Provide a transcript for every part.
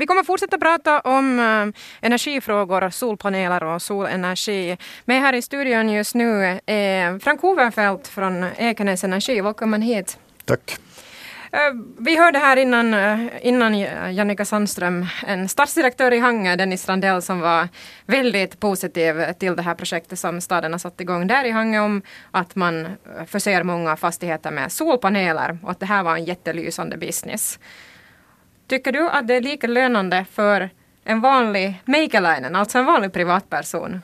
vi kommer fortsätta prata om uh, energifrågor, solpaneler och solenergi. Med här i studion just nu är Frank Hovenfeldt från Ekenäs Energi. Välkommen hit. Tack. Eh, vi hörde här innan, eh, innan Jannica Sandström, en stadsdirektör i Hangö, Dennis Strandell, som var väldigt positiv till det här projektet som staden har satt igång där i Hangö om att man förser många fastigheter med solpaneler och att det här var en jättelysande business. Tycker du att det är lika lönande för en vanlig meikäläinen, alltså en vanlig privatperson,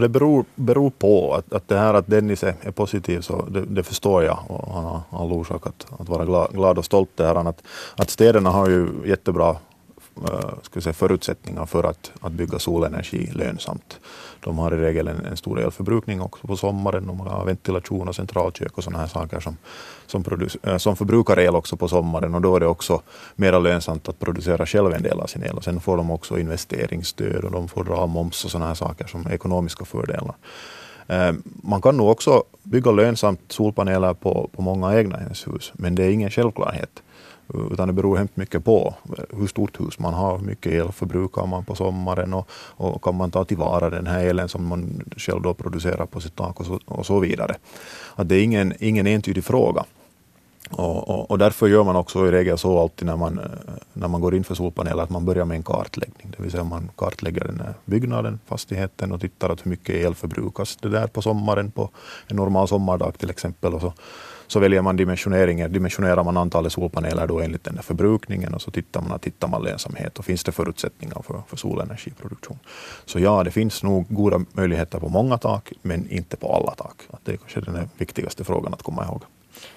det beror, beror på att, att det här att Dennis är, är positiv, så det, det, förstår jag och han har all orsak att, att vara glad, glad och stolt. Det här, att, att städerna har ju jättebra Eh, ska säga, förutsättningar för att, att bygga solenergi lönsamt. De har i regel en, en stor elförbrukning också på sommaren. De har ventilation och centralkök och sådana här saker som, som, produc- eh, som förbrukar el också på sommaren och då är det också mer lönsamt att producera själv en del av sin el. Och sen får de också investeringsstöd och de får dra moms och sådana här saker som ekonomiska fördelar. Eh, man kan nog också bygga lönsamt solpaneler på, på många egna hus, men det är ingen självklarhet. Utan det beror hemskt mycket på hur stort hus man har, hur mycket el förbrukar man på sommaren och, och kan man ta tillvara den här elen som man själv då producerar på sitt tak och så, och så vidare. Att det är ingen, ingen entydig fråga. Och, och, och, därför gör man också i regel så alltid när man, eh, när man går in för solpaneler att man börjar med en kartläggning. Det vill säga man kartlägger den här byggnaden, fastigheten och tittar att hur mycket el förbrukas det där på sommaren på en normal sommardag till exempel. Och så så väljer man dimensioneringen, dimensionerar man antalet solpaneler då enligt den där förbrukningen och så tittar man, tittar man lönsamhet och finns det förutsättningar för, för solenergiproduktion. Så ja, det finns nog goda möjligheter på många tak, men inte på alla tak. Det är kanske den viktigaste frågan att komma ihåg.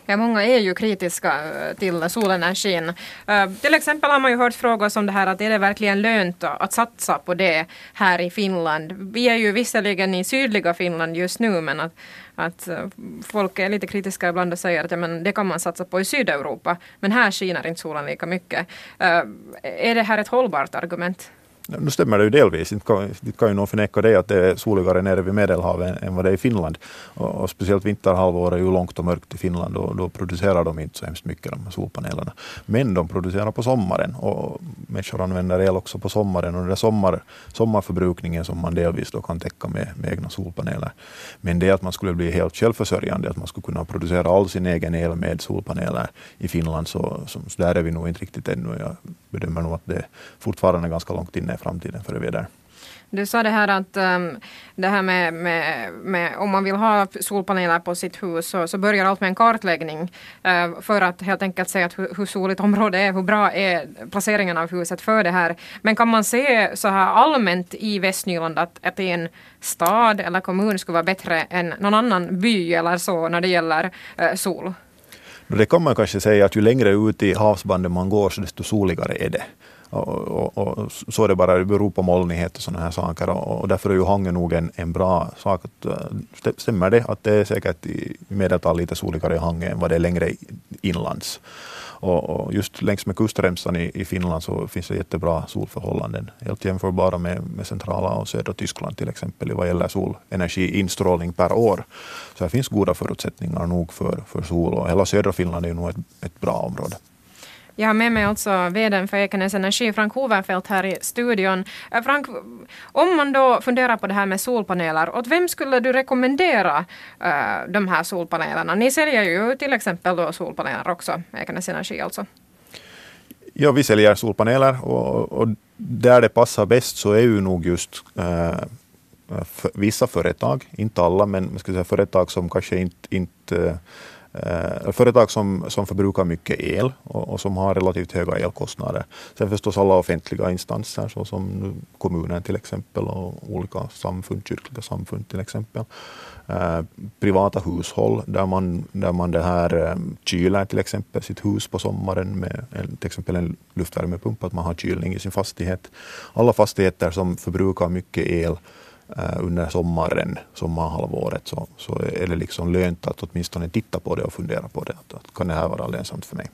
Ja, många är ju kritiska eh, till solenergin. Uh, till exempel har man ju hört frågor som det här att är det verkligen lönt att satsa på det här i Finland? Vi är ju visserligen i sydliga Finland just nu men att, att eh, folk är lite kritiska ibland och säger att ja, men det kan man satsa på i Sydeuropa men här skiner inte solen lika mycket. Uh, är det här ett hållbart argument? Nu stämmer det ju delvis. Inte kan, inte kan ju någon förneka det att det är soligare nere vid Medelhavet än vad det är i Finland. Och, och speciellt vinterhalvåret är ju långt och mörkt i Finland och då producerar de inte så hemskt mycket de här solpanelerna. Men de producerar på sommaren och människor använder el också på sommaren och den där sommar, sommarförbrukningen som man delvis då kan täcka med, med egna solpaneler. Men det att man skulle bli helt självförsörjande, att man skulle kunna producera all sin egen el med solpaneler i Finland, så, så, så där är vi nog inte riktigt ännu. Jag bedömer nog att det fortfarande är ganska långt inne i framtiden är där. Du sa det här att um, det här med, med, med, om man vill ha solpaneler på sitt hus så, så börjar allt med en kartläggning uh, för att helt enkelt se att hur, hur soligt området är, hur bra är placeringen av huset för det här. Men kan man se så här allmänt i Västnyland att, att en stad eller kommun skulle vara bättre än någon annan by eller så när det gäller uh, sol? Det kan man kanske säga att ju längre ut i havsbandet man går, desto soligare är det. Och, och, och, så är det bara, det beror på molnighet och sådana här saker. Och, och därför är ju Hangö nog en, en bra sak. Att, äh, stämmer det att det är säkert i medeltal lite soligare i Hangö än vad det är längre inlands. Och, och, just längs med kustremsan i, i, Finland så finns det jättebra solförhållanden. Helt jämförbara med, med centrala och södra Tyskland till exempel vad gäller solenergiinstrålning per år. Så det finns goda förutsättningar nog för, för sol och hela södra Finland är ju nog ett, ett bra område. Jag har med mig alltså vdn för Ekenäs Energi, Frank Hovenfeldt här i studion. Äh, Frank, om man då funderar på det här med solpaneler, åt vem skulle du rekommendera uh, de här solpanelerna? Ni säljer ju till exempel då solpaneler också, Ekenäs Energi alltså. Ja, vi säljer solpaneler och, och där det passar bäst så är ju nog just uh, för vissa företag, inte alla, men man ska säga företag som kanske inte, inte Eh, företag som, som förbrukar mycket el och, och, som har relativt höga elkostnader. Sen förstås alla offentliga instanser såsom kommunen till exempel och olika samfund, kyrkliga samfund till exempel. Eh, privata hushåll där man, där man det här, eh, kyler till exempel sitt hus på sommaren med en, till exempel en luftvärmepump, att man har kylning i sin fastighet. Alla fastigheter som förbrukar mycket el Eh, Eh, under sommaren, sommarhalvåret, så, så är det liksom lönt att åtminstone titta på det och fundera på det. Att, att kan det här vara lönsamt för mig?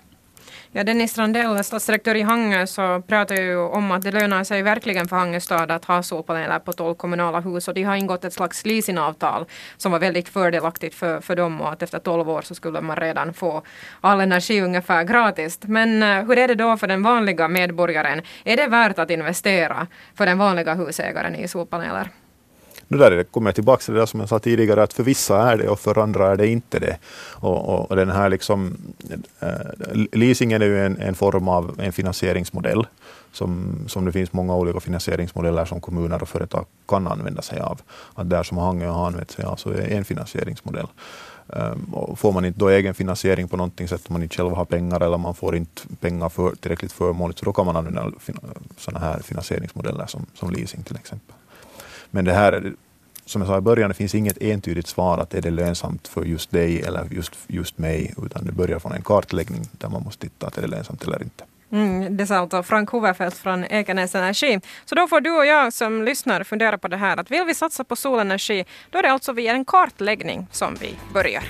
Ja, Dennis Strandell, stadsdirektör i Hangö, så pratar ju om att det lönar sig verkligen för Hangö stad att ha solpaneler på tolv kommunala hus och de har ingått ett slags leasingavtal som var väldigt fördelaktigt för, för dem och att efter tolv år så skulle man redan få all energi ungefär gratis. Men eh, hur är det då för den vanliga medborgaren? Är det värt att investera för den vanliga husägaren i solpaneler? Nu där kommer jag tillbaka till det som jag sa tidigare, att för vissa är det och för andra är det inte det. Och, och den här liksom, eh, leasingen är ju en, en, form av en finansieringsmodell som, som det finns många olika finansieringsmodeller som kommuner och företag kan använda sig av. Att där som Hangö har använt sig av så är det en finansieringsmodell. Ehm, och får man inte då egen finansiering på någonting sätt, - om man inte själv har pengar eller man får inte pengar för, tillräckligt förmånligt så då kan man använda sådana här finansieringsmodeller som, som leasing till exempel. Men det här, som jag sa i början, det finns inget entydigt svar att är det lönsamt för just dig eller just, just mig, utan det börjar från en kartläggning där man måste titta att är det lönsamt eller inte. Mm, det sa alltså Frank Hoverfeldt från Ekenäs Energi. Så då får du och jag som lyssnar fundera på det här att vill vi satsa på solenergi, då är det alltså via en kartläggning som vi börjar.